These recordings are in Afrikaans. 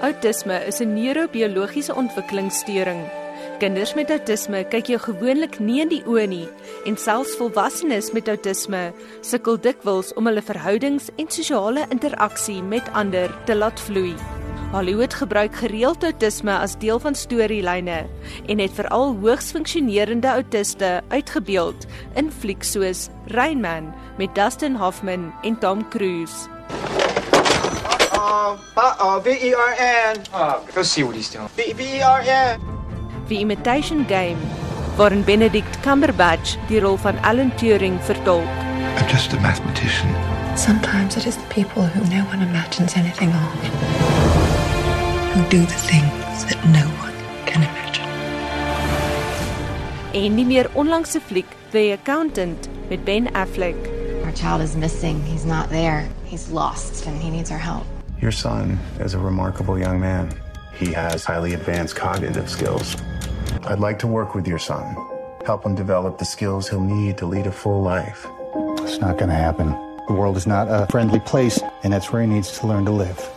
Autisme is 'n neurobiologiese ontwikkelingssteuring. Kinders met autisme kyk jou gewoonlik nie in die oë nie en selfs volwassenes met autisme sukkel dikwels om hulle verhoudings en sosiale interaksie met ander te laat vloei. Hollywood gebruik gereeld autisme as deel van storielyne en het veral hoogs funksionerende autiste uitgebeeld in flieks soos Rain Man met Dustin Hoffman en Tom Cruise. Uh, uh, V E R N. Oh, go see what he's doing. V V E R N. The Imitation Game, waarin Benedict Cumberbatch die rol van Alan Turing vertolk. I'm just a mathematician. Sometimes it is the people who no one imagines anything of who do the things that no one can imagine. En die meer onlangse fliek The Accountant met Ben Affleck. Our child is missing. He's not there. He's lost and he needs our help. Your son is a remarkable young man. He has highly advanced cognitive skills. I'd like to work with your son, help him develop the skills he'll need to lead a full life. It's not going to happen. The world is not a friendly place, and that's where he needs to learn to live.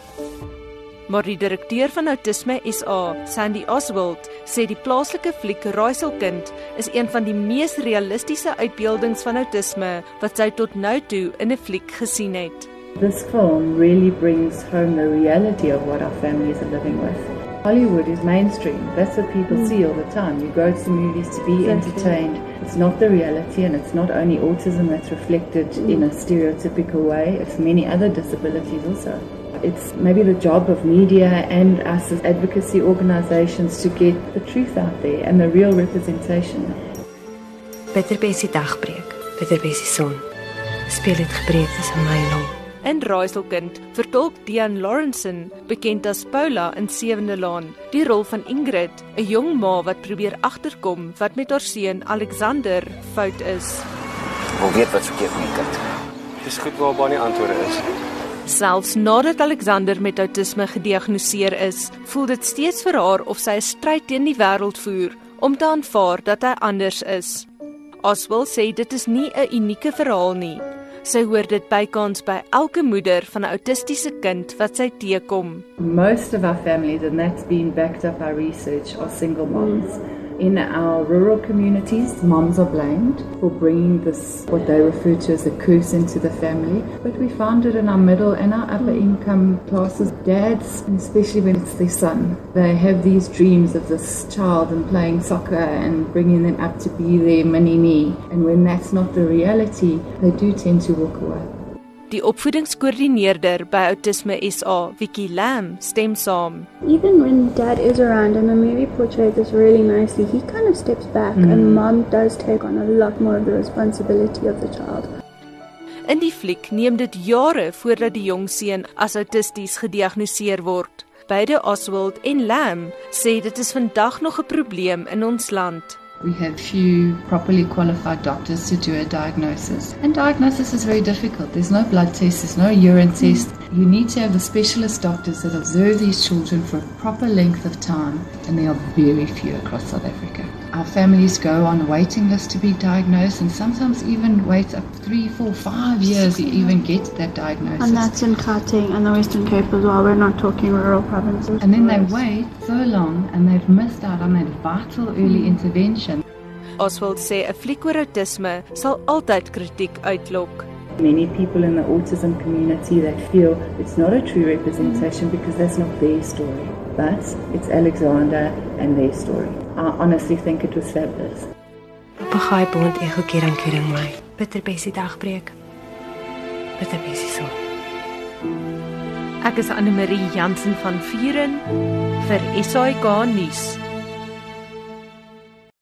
Maar die direkteur van Autisme SA, Sandy Oswald, sê die plaaslike fliek Raaiselkind is een van die mees realistiese uitbeeldings van autisme wat sy tot nou toe in 'n fliek gesien het. This film really brings home the reality of what our families are living with. Hollywood is mainstream. That's what people mm. see all the time. You go to the movies to be exactly. entertained. It's not the reality, and it's not only autism that's reflected mm. in a stereotypical way, it's many other disabilities also. It's maybe the job of media and us as advocacy organizations to get the truth out there and the real representation. Peter Bessie dagbreek, Peter Bessie son. Speel dit gebreek tussen my en hom. In Raaiselkind vertolk Dian Lawrenson, bekend as Paula in Sewende Laan, die rol van Ingrid, 'n jong ma wat probeer agterkom wat met haar seun Alexander fout is. Wil weet wat verkeerd met my kind. Dis goed waar baie antwoorde is. Selfs nadat Alexander met outisme gediagnoseer is, voel dit steeds vir haar of sy 'n stryd teen die wêreld voer om te aanvaar dat hy anders is. Oswald sê dit is nie 'n unieke verhaal nie. Sy hoor dit bykans by elke moeder van 'n autistiese kind wat sy teekom. Most of our families and that's been backed up by research are single moms. Mm. In our rural communities, moms are blamed for bringing this, what they refer to as a curse into the family. But we found it in our middle and our upper income classes. Dads, especially when it's their son, they have these dreams of this child and playing soccer and bringing them up to be their mini me. And when that's not the reality, they do tend to walk away. Die opvoedingskoördineerder by Autisme SA, Vicky Lam, stem saam. Even when dad is around and the movie portrays this really nicely, he kind of steps back mm. and mom does take on a lot more of the responsibility of the child. In die fliek neem dit jare voordat die jong seun as autisties gediagnoseer word. Beide Oswald en Lam sê dit is vandag nog 'n probleem in ons land. We have few properly qualified doctors to do a diagnosis. And diagnosis is very difficult. There's no blood test, there's no urine test. You need to have the specialist doctors that observe these children for a proper length of time, and there are very few across South Africa. Our families go on a waiting list to be diagnosed, and sometimes even wait up three, four, five years to even get that diagnosis. And that's in Gauteng and the Western Cape as well. We're not talking rural provinces. And then they wait so long, and they've missed out on that vital early intervention. Oswald sê 'n fliek oor autisme sal altyd kritiek uitlok. Many people in the autism community that feel it's not a true representation because that's not their story, but it's Alexander and their story. I honestly think it was fabulous. Papai bond ego keer aan keer my. Bitter besie dagbreek. Bitter besie so. Ek is Anne Marie Jansen van Vuren vir SAK nuus.